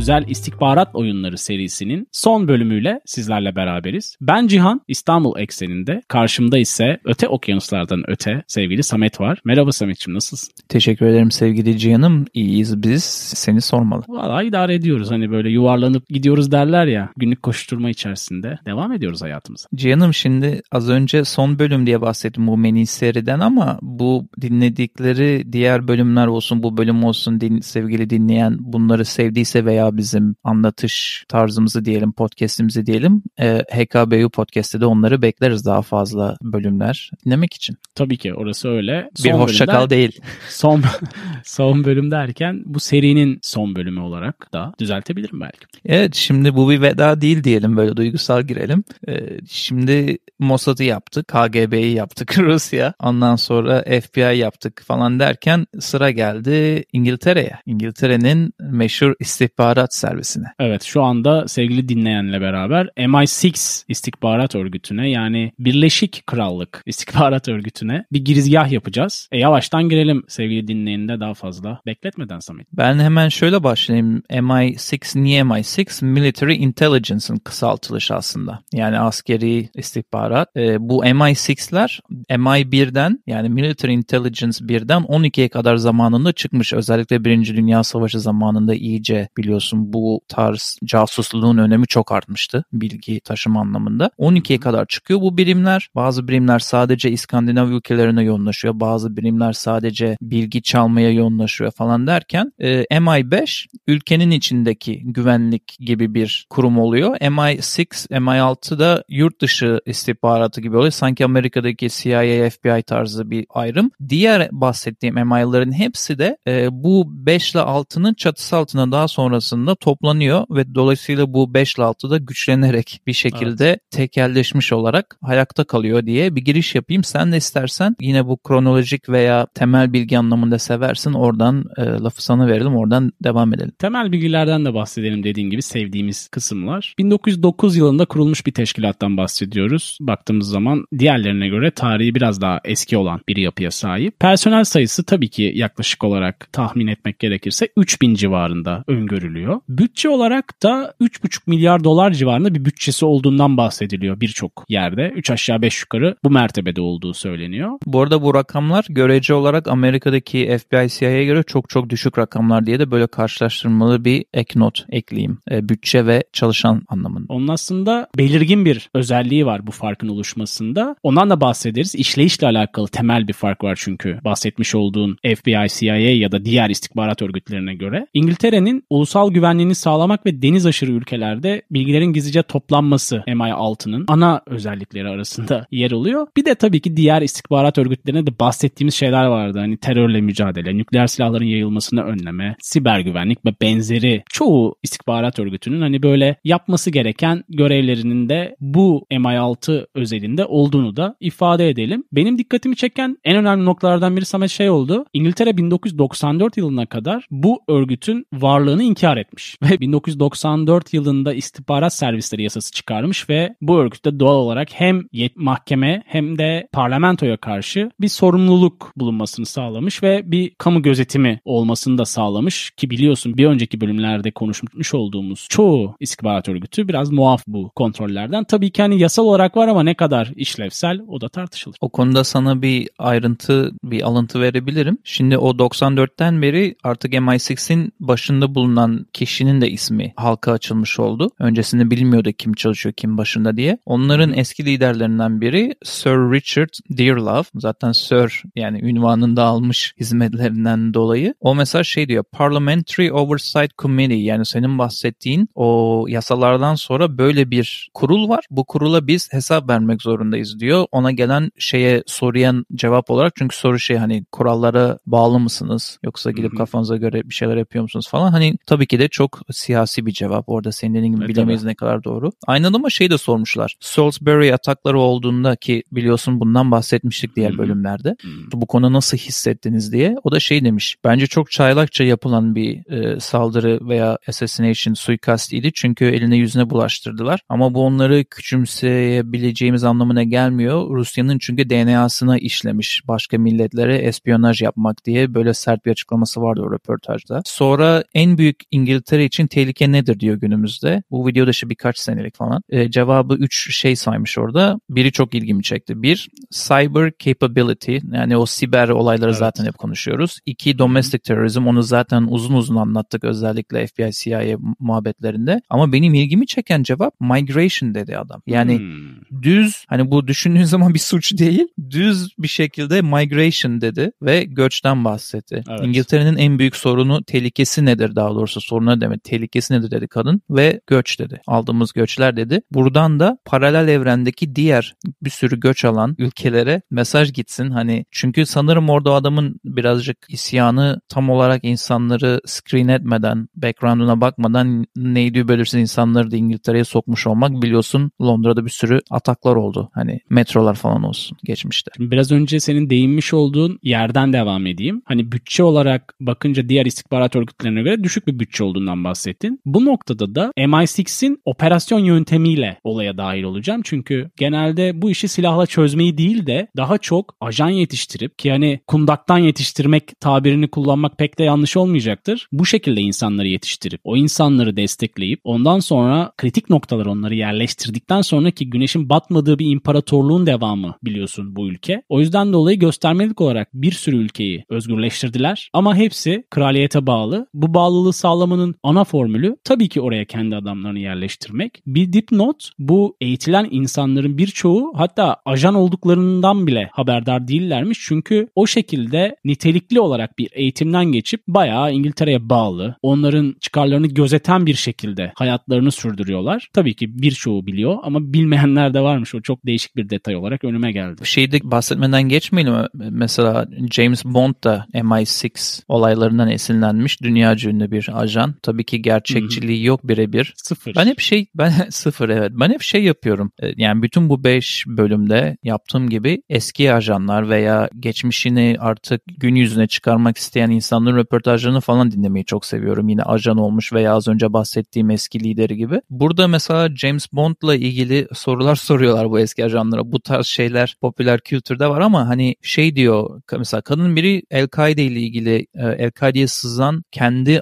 özel istihbarat oyunları serisinin son bölümüyle sizlerle beraberiz. Ben Cihan, İstanbul ekseninde. Karşımda ise öte okyanuslardan öte sevgili Samet var. Merhaba Samet'ciğim nasılsın? Teşekkür ederim sevgili Cihan'ım. İyiyiz biz. Seni sormalı. Valla idare ediyoruz. Hani böyle yuvarlanıp gidiyoruz derler ya günlük koşturma içerisinde. Devam ediyoruz hayatımıza. Cihan'ım şimdi az önce son bölüm diye bahsettim bu mini seriden ama bu dinledikleri diğer bölümler olsun bu bölüm olsun din, sevgili dinleyen bunları sevdiyse veya bizim anlatış tarzımızı diyelim podcastimizi diyelim e, HKBU podcast'te de onları bekleriz daha fazla bölümler dinlemek için. Tabii ki orası öyle. Son bir hoşçakal değil. Son son bölüm derken bu serinin son bölümü olarak da düzeltebilirim belki. Evet şimdi bu bir veda değil diyelim böyle duygusal girelim. Ee, şimdi Mossad'ı yaptık, KGB'yi yaptık Rusya. Ondan sonra FBI yaptık falan derken sıra geldi İngiltere'ye. İngiltere'nin meşhur istihbarat servisine. Evet şu anda sevgili dinleyenle beraber MI6 istihbarat örgütüne yani Birleşik Krallık istihbarat örgütüne bir girizgah yapacağız. E yavaştan girelim sevgili dinleyeninde daha fazla bekletmeden Samet. Ben hemen şöyle başlayayım. MI6 niye MI6? Military Intelligence'ın kısaltılışı aslında. Yani askeri istihbarat. E, bu MI6'ler MI1'den yani Military Intelligence 1'den 12'ye kadar zamanında çıkmış. Özellikle Birinci Dünya Savaşı zamanında iyice biliyorsun bu tarz casusluğun önemi çok artmıştı. Bilgi taşıma anlamında. 12'ye kadar çıkıyor bu birimler. Bazı birimler sadece İskandinav ülkelerine yoğunlaşıyor. Bazı birimler sadece bilgi çalmaya yoğunlaşıyor falan derken e, MI5 ülkenin içindeki güvenlik gibi bir kurum oluyor. MI6, MI6 da yurt dışı istihbaratı gibi oluyor. Sanki Amerika'daki CIA, FBI tarzı bir ayrım. Diğer bahsettiğim MI'ların hepsi de e, bu 5 ile 6'nın çatısı altına daha sonrasında toplanıyor ve dolayısıyla bu 5 ile 6 da güçlenerek bir şekilde evet. tekelleşmiş olarak ayakta kalıyor diye bir giriş yapayım. Sen de istersen yine bu kronolojik veya temel bilgi anlamında seversin. Oradan e, lafı sana verelim. Oradan devam edelim. Temel bilgilerden de bahsedelim dediğin gibi sevdiğimiz kısımlar. 1909 yılında kurulmuş bir teşkilattan bahsediyoruz. Baktığımız zaman diğerlerine göre tarihi biraz daha eski olan bir yapıya sahip. Personel sayısı tabii ki yaklaşık olarak tahmin etmek gerekirse 3000 civarında öngörülüyor. Bütçe olarak da 3,5 milyar dolar civarında bir bütçesi olduğundan bahsediliyor birçok yerde. 3 aşağı 5 yukarı bu mertebede olduğu söyleniyor. Bu arada bu rakamlar görece olarak Amerika'daki FBI CIA'ya göre çok çok düşük rakamlar diye de böyle karşılaştırmalı bir ek not ekleyeyim. E, bütçe ve çalışan anlamında. Onun aslında belirgin bir özelliği var bu farkın oluşmasında. Ondan da bahsederiz. İşleyişle alakalı temel bir fark var çünkü bahsetmiş olduğun FBI, CIA ya da diğer istihbarat örgütlerine göre. İngiltere'nin ulusal güvenliğini sağlamak ve deniz aşırı ülkelerde bilgilerin gizlice toplanması MI6'nın ana özellikleri arasında yer alıyor. Bir de tabii ki diğer istihbarat örgütlerine de bahsettiğimiz şeyler vardı. Hani terörle mücadele, nükleer silahların yayılmasını önleme, siber güvenlik ve benzeri çoğu istihbarat örgütünün hani böyle yapması gereken görevlerinin de bu MI6 özelinde olduğunu da ifade edelim. Benim dikkatimi çeken en önemli noktalardan biri Samet şey oldu. İngiltere 1994 yılına kadar bu örgütün varlığını inkar etmiş. Ve 1994 yılında istihbarat servisleri yasası çıkarmış ve bu örgütte doğal olarak hem mahkeme hem de parlamentoya karşı bir sorumluluk bulunmasını sağlamış ve bir kamu gözetimi olmasını da sağlamış ki biliyorsun bir önceki bölümlerde konuşmuş olduğumuz çoğu istihbarat örgütü biraz muaf bu kontrollerden. Tabii ki hani yasal olarak var ama ne kadar işlevsel o da tartışılır. O konuda sana bir ayrıntı, bir alıntı verebilirim. Şimdi o 94'ten beri artık MI6'in başında bulunan kişinin de ismi halka açılmış oldu. Öncesinde bilmiyordu kim çalışıyor, kim başında diye. Onların eski liderlerinden biri Sir Richard Dearlove. Zaten Sir yani ünvanını da almış hizmetlerinden dolayı. O mesela şey diyor Parliamentary Oversight Committee yani senin bahsettiğin o yasalardan sonra böyle bir kurul var. Bu kurula biz hesap vermek zorundayız diyor. Ona gelen şeye soruya cevap olarak çünkü soru şey hani kurallara bağlı mısınız yoksa gidip kafanıza göre bir şeyler yapıyor musunuz falan. Hani tabii ki de çok siyasi bir cevap. Orada senin dediğin gibi evet, bilemeyiz tabii. ne kadar doğru. Aynı ama şey de sormuşlar. Salisbury atakları olduğunda ki biliyorsun bundan bahsetmiştik diğer bölümlerde. Bu konu nasıl hissettiniz diye. O da şey demiş. Bence çok çaylakça yapılan bir e, saldırı veya assassination suikast idi. Çünkü eline yüzüne bulaştırdılar. Ama bu onları küçümseyebileceğimiz anlamına gelmiyor. Rusya'nın çünkü DNA'sına işlemiş başka milletlere espiyonaj yapmak diye böyle sert bir açıklaması vardı o röportajda. Sonra en büyük İngiliz İngiltere için tehlike nedir diyor günümüzde. Bu videoda işte birkaç senelik falan. E, cevabı 3 şey saymış orada. Biri çok ilgimi çekti. Bir, cyber capability yani o siber olayları evet. zaten hep konuşuyoruz. İki, domestic terrorism onu zaten uzun uzun anlattık özellikle FBI CIA muhabbetlerinde. Ama benim ilgimi çeken cevap migration dedi adam. Yani hmm. düz hani bu düşündüğün zaman bir suç değil. Düz bir şekilde migration dedi ve göçten bahsetti. Evet. İngiltere'nin en büyük sorunu tehlikesi nedir daha doğrusu sorunu demek tehlikesi nedir dedi kadın ve göç dedi. Aldığımız göçler dedi. Buradan da paralel evrendeki diğer bir sürü göç alan ülkelere mesaj gitsin. Hani çünkü sanırım orada adamın birazcık isyanı tam olarak insanları screen etmeden, background'una bakmadan neydi belirsiz insanları da İngiltere'ye sokmuş olmak biliyorsun Londra'da bir sürü ataklar oldu. Hani metrolar falan olsun geçmişte. Biraz önce senin değinmiş olduğun yerden devam edeyim. Hani bütçe olarak bakınca diğer istihbarat örgütlerine göre düşük bir bütçe olduğundan bahsettin. Bu noktada da MI6'in operasyon yöntemiyle olaya dahil olacağım. Çünkü genelde bu işi silahla çözmeyi değil de daha çok ajan yetiştirip ki hani kundaktan yetiştirmek tabirini kullanmak pek de yanlış olmayacaktır. Bu şekilde insanları yetiştirip o insanları destekleyip ondan sonra kritik noktalar onları yerleştirdikten sonraki güneşin batmadığı bir imparatorluğun devamı biliyorsun bu ülke. O yüzden dolayı göstermelik olarak bir sürü ülkeyi özgürleştirdiler ama hepsi kraliyete bağlı. Bu bağlılığı sağlamanın ana formülü tabii ki oraya kendi adamlarını yerleştirmek. Bir dipnot bu eğitilen insanların birçoğu hatta ajan olduklarından bile haberdar değillermiş. Çünkü o şekilde nitelikli olarak bir eğitimden geçip bayağı İngiltere'ye bağlı, onların çıkarlarını gözeten bir şekilde hayatlarını sürdürüyorlar. Tabii ki birçoğu biliyor ama bilmeyenler de varmış. O çok değişik bir detay olarak önüme geldi. Şeyde bahsetmeden geçmeyelim. Mesela James Bond da MI6 olaylarından esinlenmiş. Dünya ünlü bir ajan. Tabii ki gerçekçiliği yok birebir. Sıfır. Ben hep şey ben sıfır evet. Ben hep şey yapıyorum. E, yani bütün bu 5 bölümde yaptığım gibi eski ajanlar veya geçmişini artık gün yüzüne çıkarmak isteyen insanların röportajlarını falan dinlemeyi çok seviyorum. Yine ajan olmuş veya az önce bahsettiğim eski lideri gibi. Burada mesela James Bond'la ilgili sorular soruyorlar bu eski ajanlara. Bu tarz şeyler popüler kültürde var ama hani şey diyor mesela kadın biri El-Kaide ile ilgili e, El-Kaide'ye sızan kendi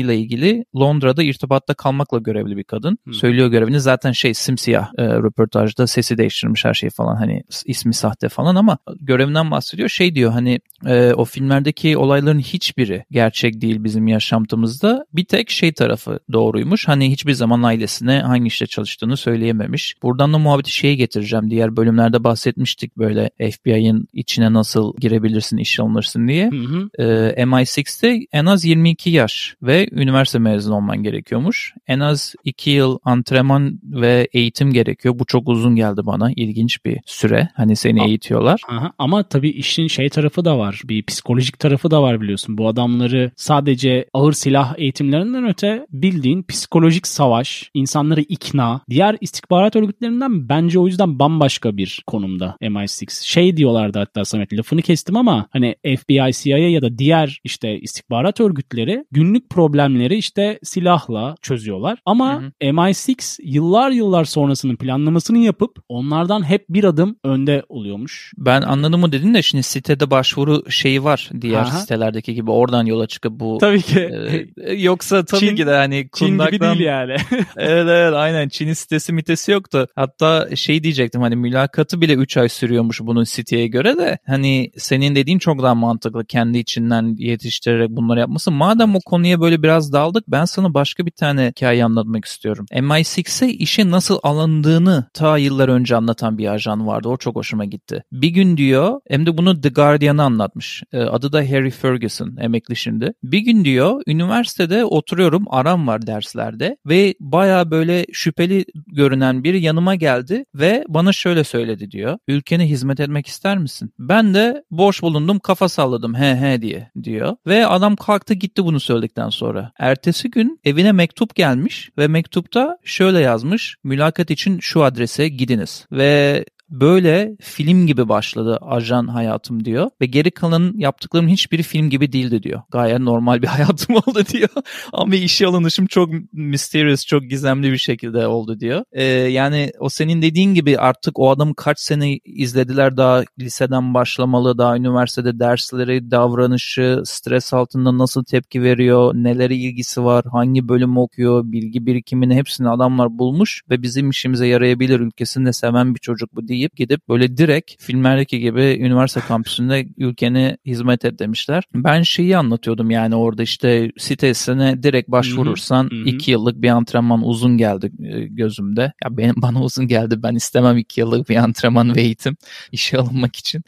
ajanlarıyla ilgili Londra'da irtibatta kalmakla görevli bir kadın. Hmm. Söylüyor görevini zaten şey simsiyah e, röportajda sesi değiştirmiş her şey falan hani ismi sahte falan ama görevinden bahsediyor. Şey diyor hani e, o filmlerdeki olayların hiçbiri gerçek değil bizim yaşantımızda. Bir tek şey tarafı doğruymuş. Hani hiçbir zaman ailesine hangi işte çalıştığını söyleyememiş. Buradan da muhabbeti şeye getireceğim. Diğer bölümlerde bahsetmiştik böyle FBI'ın içine nasıl girebilirsin, iş alınırsın diye. Hı hı. E, MI6'te en az 22 yaş ve üniversite mezunu olman gerekiyormuş. En az 2 yıl antrenman ve eğitim gerekiyor. Bu çok uzun geldi bana. İlginç bir süre. Hani seni A- eğitiyorlar. Aha, ama tabii işin şey tarafı da var. Bir psikolojik tarafı da var biliyorsun. Bu adamları sadece ağır silah eğitimlerinden öte bildiğin psikolojik savaş, insanları ikna, diğer istihbarat örgütlerinden bence o yüzden bambaşka bir konumda MI6. Şey diyorlardı hatta Samet lafını kestim ama hani FBI, CIA ya da diğer işte istihbarat örgütleri günlük problemleri işte silahla çözüyorlar. Ama hı hı. MI6 yıllar yıllar sonrasının planlamasını yapıp onlardan hep bir adım önde oluyormuş. Ben anladım mı dedin de şimdi sitede başvuru şeyi var diğer Aha. sitelerdeki gibi oradan yola çıkıp bu Tabii ki. E, yoksa tabii Çin, ki de hani kundaktan... Çin gibi değil yani. evet evet aynen Çin'in sitesi mitesi yoktu. Hatta şey diyecektim hani mülakatı bile 3 ay sürüyormuş bunun siteye göre de hani senin dediğin çok daha mantıklı kendi içinden yetiştirerek bunları yapması. Madem o konuya böyle biraz daldık ben sana başka bir tane hikaye anlatmak istiyorum. MI6'e işe nasıl alındığını ta yıllar önce anlatan bir ajan vardı. O çok hoşuma gitti. Bir gün diyor hem de bunu The Guardian'a anlatmış. Ee, adı da Harry Ferguson emekli şimdi. Bir gün diyor üniversitede oturuyorum aram var derslerde ve baya böyle şüpheli görünen biri yanıma geldi ve bana şöyle söyledi diyor. Ülkene hizmet etmek ister misin? Ben de boş bulundum kafa salladım he he diye diyor. Ve adam kalktı gitti bunu söyledikten sonra. Ertesi gün evine mektup gelmiş ve mektupta şöyle yazmış. Mülakat için şu adrese gidiniz. Ve böyle film gibi başladı ajan hayatım diyor. Ve geri kalan yaptıklarım hiçbiri film gibi değildi diyor. Gayet normal bir hayatım oldu diyor. Ama işe alınışım çok mysterious, çok gizemli bir şekilde oldu diyor. Ee, yani o senin dediğin gibi artık o adamı kaç sene izlediler daha liseden başlamalı, daha üniversitede dersleri, davranışı, stres altında nasıl tepki veriyor, neleri ilgisi var, hangi bölüm okuyor, bilgi birikimini hepsini adamlar bulmuş ve bizim işimize yarayabilir ülkesini de seven bir çocuk bu deyip gidip böyle direkt filmlerdeki gibi üniversite kampüsünde ülkene hizmet et demişler. Ben şeyi anlatıyordum yani orada işte sitesine direkt başvurursan hı hı. iki yıllık bir antrenman uzun geldi e, gözümde. Ya benim bana uzun geldi ben istemem iki yıllık bir antrenman ve eğitim işe alınmak için.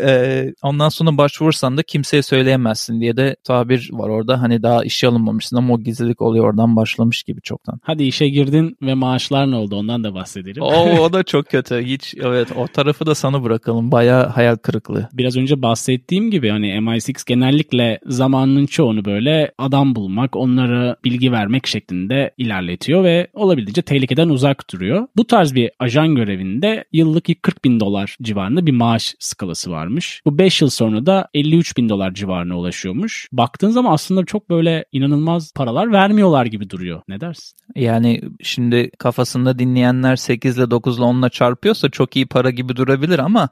Ee, ondan sonra başvurursan da kimseye söyleyemezsin diye de tabir var orada. Hani daha işe alınmamışsın ama o gizlilik oluyor oradan başlamış gibi çoktan. Hadi işe girdin ve maaşlar ne oldu ondan da bahsedelim. o, o da çok kötü. Hiç evet o tarafı da sana bırakalım. Baya hayal kırıklığı. Biraz önce bahsettiğim gibi hani MI6 genellikle zamanının çoğunu böyle adam bulmak, onlara bilgi vermek şeklinde ilerletiyor ve olabildiğince tehlikeden uzak duruyor. Bu tarz bir ajan görevinde yıllık 40 bin dolar civarında bir maaş skalası varmış. Bu 5 yıl sonra da 53 bin dolar civarına ulaşıyormuş. Baktığın zaman aslında çok böyle inanılmaz paralar vermiyorlar gibi duruyor. Ne dersin? Yani şimdi kafasında dinleyenler 8 ile 9 ile 10 ile çarpıyorsa çok iyi para gibi durabilir ama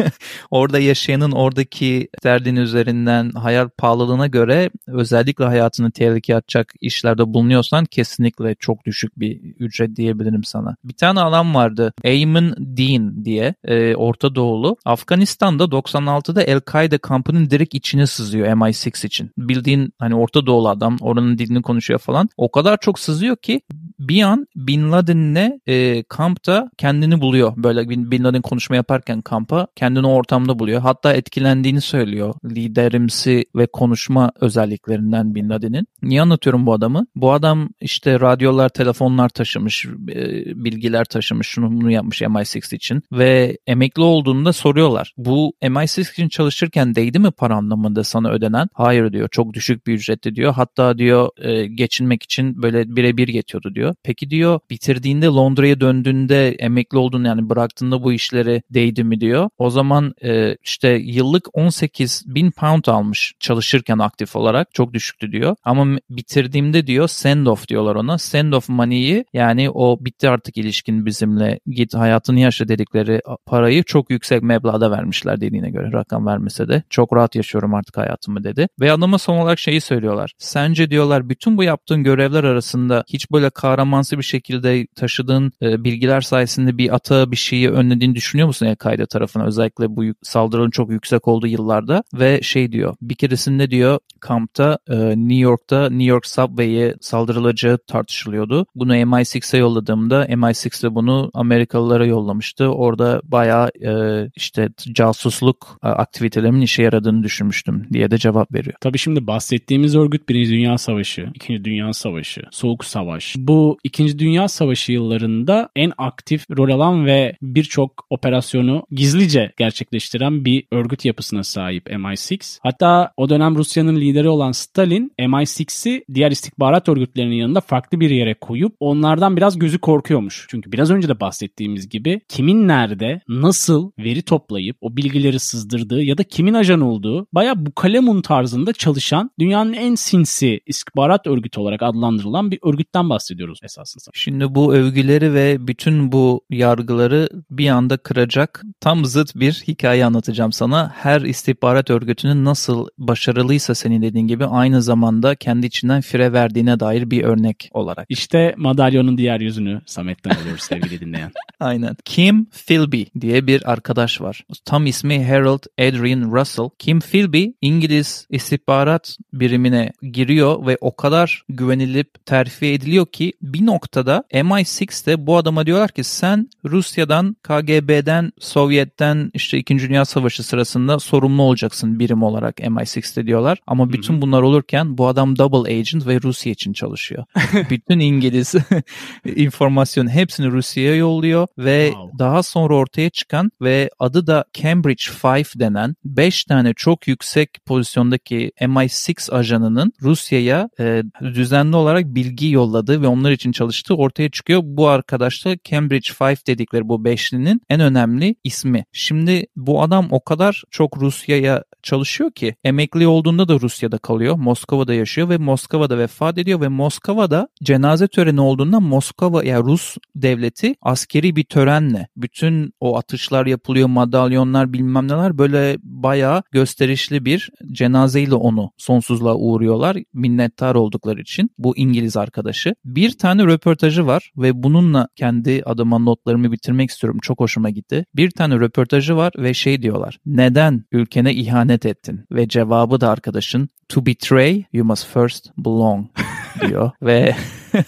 orada yaşayanın oradaki derdin üzerinden hayal pahalılığına göre özellikle hayatını tehlikeye atacak işlerde bulunuyorsan kesinlikle çok düşük bir ücret diyebilirim sana. Bir tane adam vardı. Ayman Dean diye e, Orta Doğulu. Afganistan'da 96'da El-Kaide kampının direkt içine sızıyor MI6 için. Bildiğin hani Orta Doğulu adam oranın dilini konuşuyor falan. O kadar çok sızıyor ki bir an Bin Laden'le e, kampta kendini buluyor. Böyle Bin, Laden konuşma yaparken kampa kendini o ortamda buluyor. Hatta etkilendiğini söylüyor. Liderimsi ve konuşma özelliklerinden Bin Laden'in. Niye anlatıyorum bu adamı? Bu adam işte radyolar, telefonlar taşımış, e, bilgiler taşımış, şunu bunu yapmış MI6 için ve emekli olduğunda soruyorlar. Bu MI6 için çalışırken değdi mi para anlamında sana ödenen? Hayır diyor. Çok düşük bir ücretti diyor. Hatta diyor e, geçinmek için böyle birebir yetiyordu diyor. Peki diyor bitirdiğinde Londra'ya döndüğünde emekli olduğunu yani bıraktığında bu işleri değdi mi diyor. O zaman e, işte yıllık 18 bin pound almış çalışırken aktif olarak. Çok düşüktü diyor. Ama bitirdiğimde diyor send off diyorlar ona. Send off money'i yani o bitti artık ilişkin bizimle git hayatını yaşa dedikleri parayı çok yüksek meblağda vermişler dediğine göre rakam vermese de çok rahat yaşıyorum artık hayatımı dedi. Ve adama son olarak şeyi söylüyorlar. Sence diyorlar bütün bu yaptığın görevler arasında hiç böyle kahramansı bir şekilde taşıdığın e, bilgiler sayesinde bir ata bir şeyi önlediğini düşünüyor musun El-Kaide tarafına özellikle bu saldırının çok yüksek olduğu yıllarda ve şey diyor bir keresinde diyor kampta e, New York'ta New York Subway'e saldırılacağı tartışılıyordu. Bunu MI6'e yolladığımda MI6 de bunu Amerikalılara yollamıştı. Orada bayağı e, işte casusluk e, aktivitelerimin işe yaradığını düşünmüştüm diye de cevap veriyor. Tabii şimdi bahsettiğimiz örgüt Birinci Dünya Savaşı, İkinci Dünya Savaşı, Soğuk Savaş. Bu İkinci Dünya Savaşı yıllarında en aktif rol alan ve birçok operasyonu gizlice gerçekleştiren bir örgüt yapısına sahip MI6. Hatta o dönem Rusya'nın lideri olan Stalin MI6'i diğer istihbarat örgütlerinin yanında farklı bir yere koyup onlardan biraz gözü korkuyormuş. Çünkü biraz önce de bahsettiğimiz gibi kimin nerede, nasıl veri toplayıp o bilgileri sızdırdığı ya da kimin ajan olduğu baya bu kalemun tarzında çalışan dünyanın en sinsi istihbarat örgütü olarak adlandırılan bir örgütten bahsediyoruz esasında. Şimdi bu övgüleri ve bütün bu yargıları bir anda kıracak tam zıt bir hikaye anlatacağım sana. Her istihbarat örgütünün nasıl başarılıysa senin dediğin gibi aynı zamanda kendi içinden fire verdiğine dair bir örnek olarak. İşte madalyonun diğer yüzünü Samet'ten alıyoruz sevgili dinleyen. Aynen. Kim Philby diye bir arkadaş var. Tam ismi Harold Adrian Russell. Kim Philby İngiliz istihbarat birimine giriyor ve o kadar güvenilip terfi ediliyor ki bir noktada MI6'de bu adama diyorlar ki sen Rusya'dan, KGB'den, Sovyet'ten işte 2. Dünya Savaşı sırasında sorumlu olacaksın birim olarak MI6'de diyorlar. Ama bütün Hı-hı. bunlar olurken bu adam double agent ve Rusya için çalışıyor. bütün İngiliz informasyon hepsini Rusya'ya yolluyor ve wow. daha sonra ortaya çıkan ve adı da Cambridge Five denen 5 tane çok yüksek pozisyondaki MI6 ajanının Rusya'ya e, düzenli olarak bilgi yolladığı ve onları ajanlar için çalıştığı ortaya çıkıyor. Bu arkadaş da Cambridge Five dedikleri bu beşlinin en önemli ismi. Şimdi bu adam o kadar çok Rusya'ya çalışıyor ki emekli olduğunda da Rusya'da kalıyor. Moskova'da yaşıyor ve Moskova'da vefat ediyor ve Moskova'da cenaze töreni olduğunda Moskova yani Rus devleti askeri bir törenle bütün o atışlar yapılıyor, madalyonlar bilmem neler böyle bayağı gösterişli bir cenazeyle onu sonsuzluğa uğruyorlar minnettar oldukları için bu İngiliz arkadaşı. Bir tane röportajı var ve bununla kendi adıma notlarımı bitirmek istiyorum. Çok hoşuma gitti. Bir tane röportajı var ve şey diyorlar. Neden ülkene ihanet ettin? Ve cevabı da arkadaşın To betray you must first belong diyor ve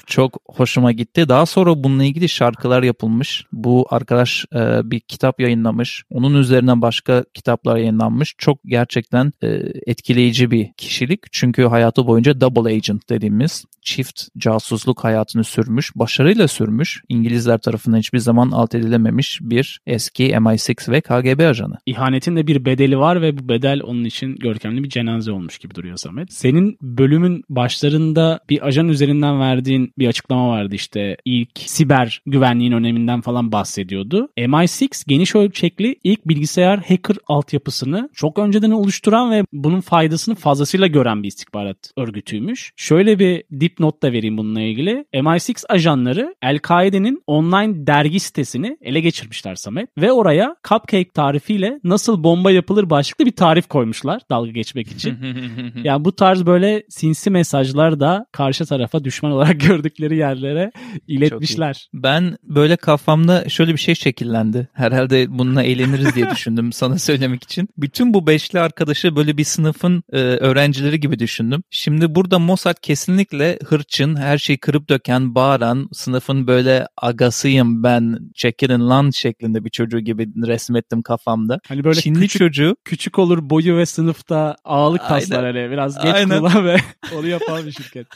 çok hoşuma gitti. Daha sonra bununla ilgili şarkılar yapılmış. Bu arkadaş e, bir kitap yayınlamış. Onun üzerinden başka kitaplar yayınlanmış. Çok gerçekten e, etkileyici bir kişilik. Çünkü hayatı boyunca double agent dediğimiz çift casusluk hayatını sürmüş. Başarıyla sürmüş. İngilizler tarafından hiçbir zaman alt edilememiş bir eski MI6 ve KGB ajanı. İhanetin de bir bedeli var ve bu bedel onun için görkemli bir cenaze olmuş gibi duruyor Samet. Senin bölümün başlarında bir ajan üzerinden verdiğin bir açıklama vardı işte ilk siber güvenliğin öneminden falan bahsediyordu. MI6 geniş ölçekli ilk bilgisayar hacker altyapısını çok önceden oluşturan ve bunun faydasını fazlasıyla gören bir istihbarat örgütüymüş. Şöyle bir dipnot da vereyim bununla ilgili. MI6 ajanları El-Kaide'nin online dergi sitesini ele geçirmişler Samet ve oraya cupcake tarifiyle nasıl bomba yapılır başlıklı bir tarif koymuşlar dalga geçmek için. yani bu tarz böyle sinsi mesajlar da karşı tarafa düşman olarak gördükleri yerlere iletmişler. Ben böyle kafamda şöyle bir şey şekillendi. Herhalde bununla eğleniriz diye düşündüm sana söylemek için. Bütün bu beşli arkadaşı böyle bir sınıfın e, öğrencileri gibi düşündüm. Şimdi burada Mossad kesinlikle hırçın, her şeyi kırıp döken, bağıran, sınıfın böyle agasıyım ben, çekilin lan şeklinde bir çocuğu gibi resmettim kafamda. Hani böyle Çinli küçük, çocuğu küçük olur boyu ve sınıfta ağalık taslar hani biraz geç Aynen. ve onu yapan bir şirket.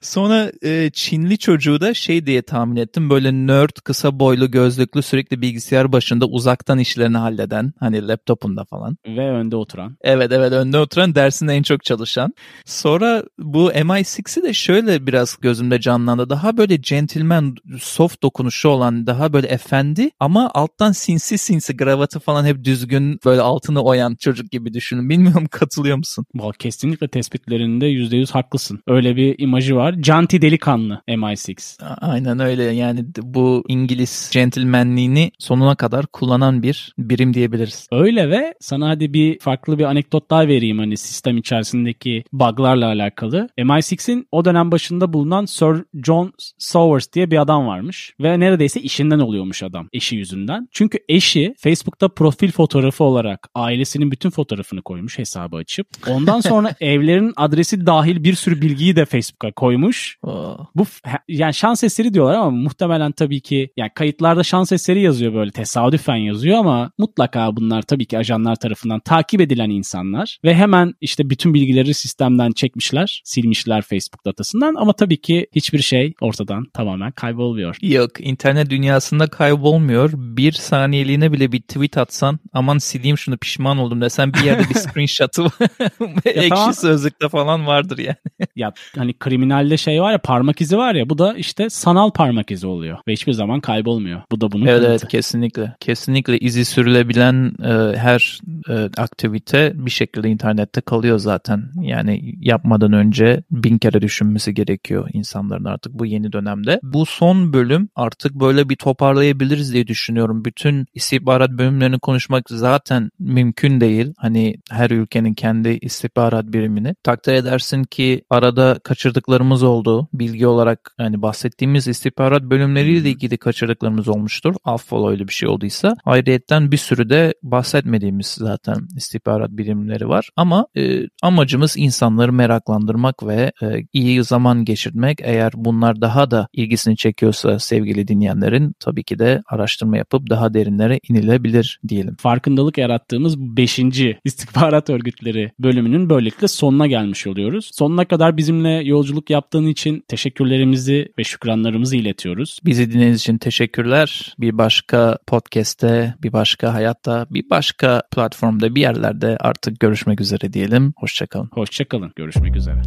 Sonra e, Çinli çocuğu da şey diye tahmin ettim. Böyle nerd, kısa boylu, gözlüklü, sürekli bilgisayar başında uzaktan işlerini halleden. Hani laptopunda falan. ve önde oturan. Evet evet önde oturan dersinde en çok çalışan. Sonra bu MI6'i de şöyle biraz gözümde canlandı. Daha böyle gentleman, soft dokunuşu olan, daha böyle efendi ama alttan sinsi sinsi gravatı falan hep düzgün böyle altını oyan çocuk gibi düşünün. Bilmiyorum katılıyor musun? Kesinlikle tespitlerinde %100 haklısın. Öyle bir imajı var. Canti delikanlı MI6. A- Aynen öyle yani bu İngiliz gentlemanliğini sonuna kadar kullanan bir birim diyebiliriz. Öyle ve sana hadi bir farklı bir anekdot daha vereyim hani sistem içerisindeki buglarla alakalı. MI6'in o dönem başında bulunan Sir John Sowers diye bir adam varmış ve neredeyse işinden oluyormuş adam eşi yüzünden. Çünkü eşi Facebook'ta profil fotoğrafı olarak ailesinin bütün fotoğrafını koymuş hesabı açıp. Ondan sonra evlerin adresi dahil bir sürü bilgiyi de Facebook'a koymuş. Aa, Bu yani şans eseri diyorlar ama muhtemelen tabii ki yani kayıtlarda şans eseri yazıyor böyle tesadüfen yazıyor ama mutlaka bunlar tabii ki ajanlar tarafından takip edilen insanlar ve hemen işte bütün bilgileri sistemden çekmişler, silmişler Facebook datasından ama tabii ki hiçbir şey ortadan tamamen kaybolmuyor. Yok internet dünyasında kaybolmuyor. Bir saniyeliğine bile bir tweet atsan aman sileyim şunu pişman oldum desen bir yerde bir screenshot'ı ekşi tamam. sözlükte falan vardır yani. Ya hani kriminalde şey var ya parmak izi var ya bu da işte sanal parmak izi oluyor ve hiçbir zaman kaybolmuyor. Bu da bunun Evet kanıtı. evet kesinlikle. Kesinlikle izi sürülebilen e, her e, aktivite bir şekilde internette kalıyor zaten. Yani yapmadan önce bin kere düşünmesi gerekiyor insanların artık bu yeni dönemde. Bu son bölüm artık böyle bir toparlayabiliriz diye düşünüyorum. Bütün istihbarat bölümlerini konuşmak zaten mümkün değil. Hani her ülkenin kendi istihbarat birimini. Takdir edersin ki arada kaçırdıklarımız oldu. Bilgi olarak hani bahsettiğimiz istihbarat bölümleriyle ilgili kaçırdıklarımız olmuştur. Affola öyle bir şey olduysa. Ayrıyetten bir sürü de bahsetmediğimiz zaten istihbarat birimleri var. Ama e, amacımız insanları meraklandırmak ve e, iyi zaman geçirmek. Eğer bunlar daha da ilgisini çekiyorsa sevgili dinleyenlerin tabii ki de araştırma yapıp daha derinlere inilebilir diyelim. farkındalık yarattığımız 5. istihbarat örgütleri bölümünün böylelikle sonuna gelmiş oluyoruz. Sonuna kadar bizimle yolculuk yaptığın için teşekkürlerimizi ve şükranlarımızı iletiyoruz. Bizi dinlediğiniz için teşekkürler. Bir başka podcast'te, bir başka hayatta, bir başka platformda bir yerlerde artık görüşmek üzere diyelim. Hoşçakalın. Hoşçakalın. Görüşmek üzere.